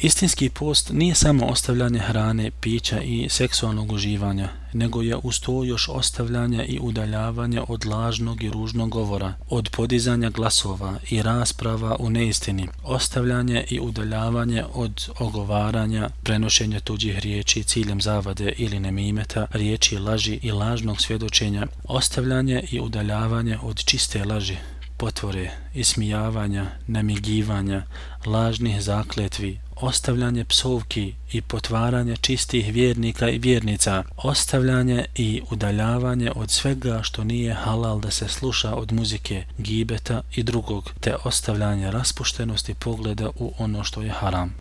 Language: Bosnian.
Istinski post nije samo ostavljanje hrane, pića i seksualnog uživanja, nego je uz to još ostavljanje i udaljavanje od lažnog i ružnog govora, od podizanja glasova i rasprava u neistini, ostavljanje i udaljavanje od ogovaranja, prenošenja tuđih riječi ciljem zavade ili nemimeta, riječi laži i lažnog svjedočenja, ostavljanje i udaljavanje od čiste laži, potvore, ismijavanja, namigivanja, lažnih zakletvi, ostavljanje psovki i potvaranje čistih vjernika i vjernica, ostavljanje i udaljavanje od svega što nije halal da se sluša od muzike, gibeta i drugog, te ostavljanje raspuštenosti pogleda u ono što je haram.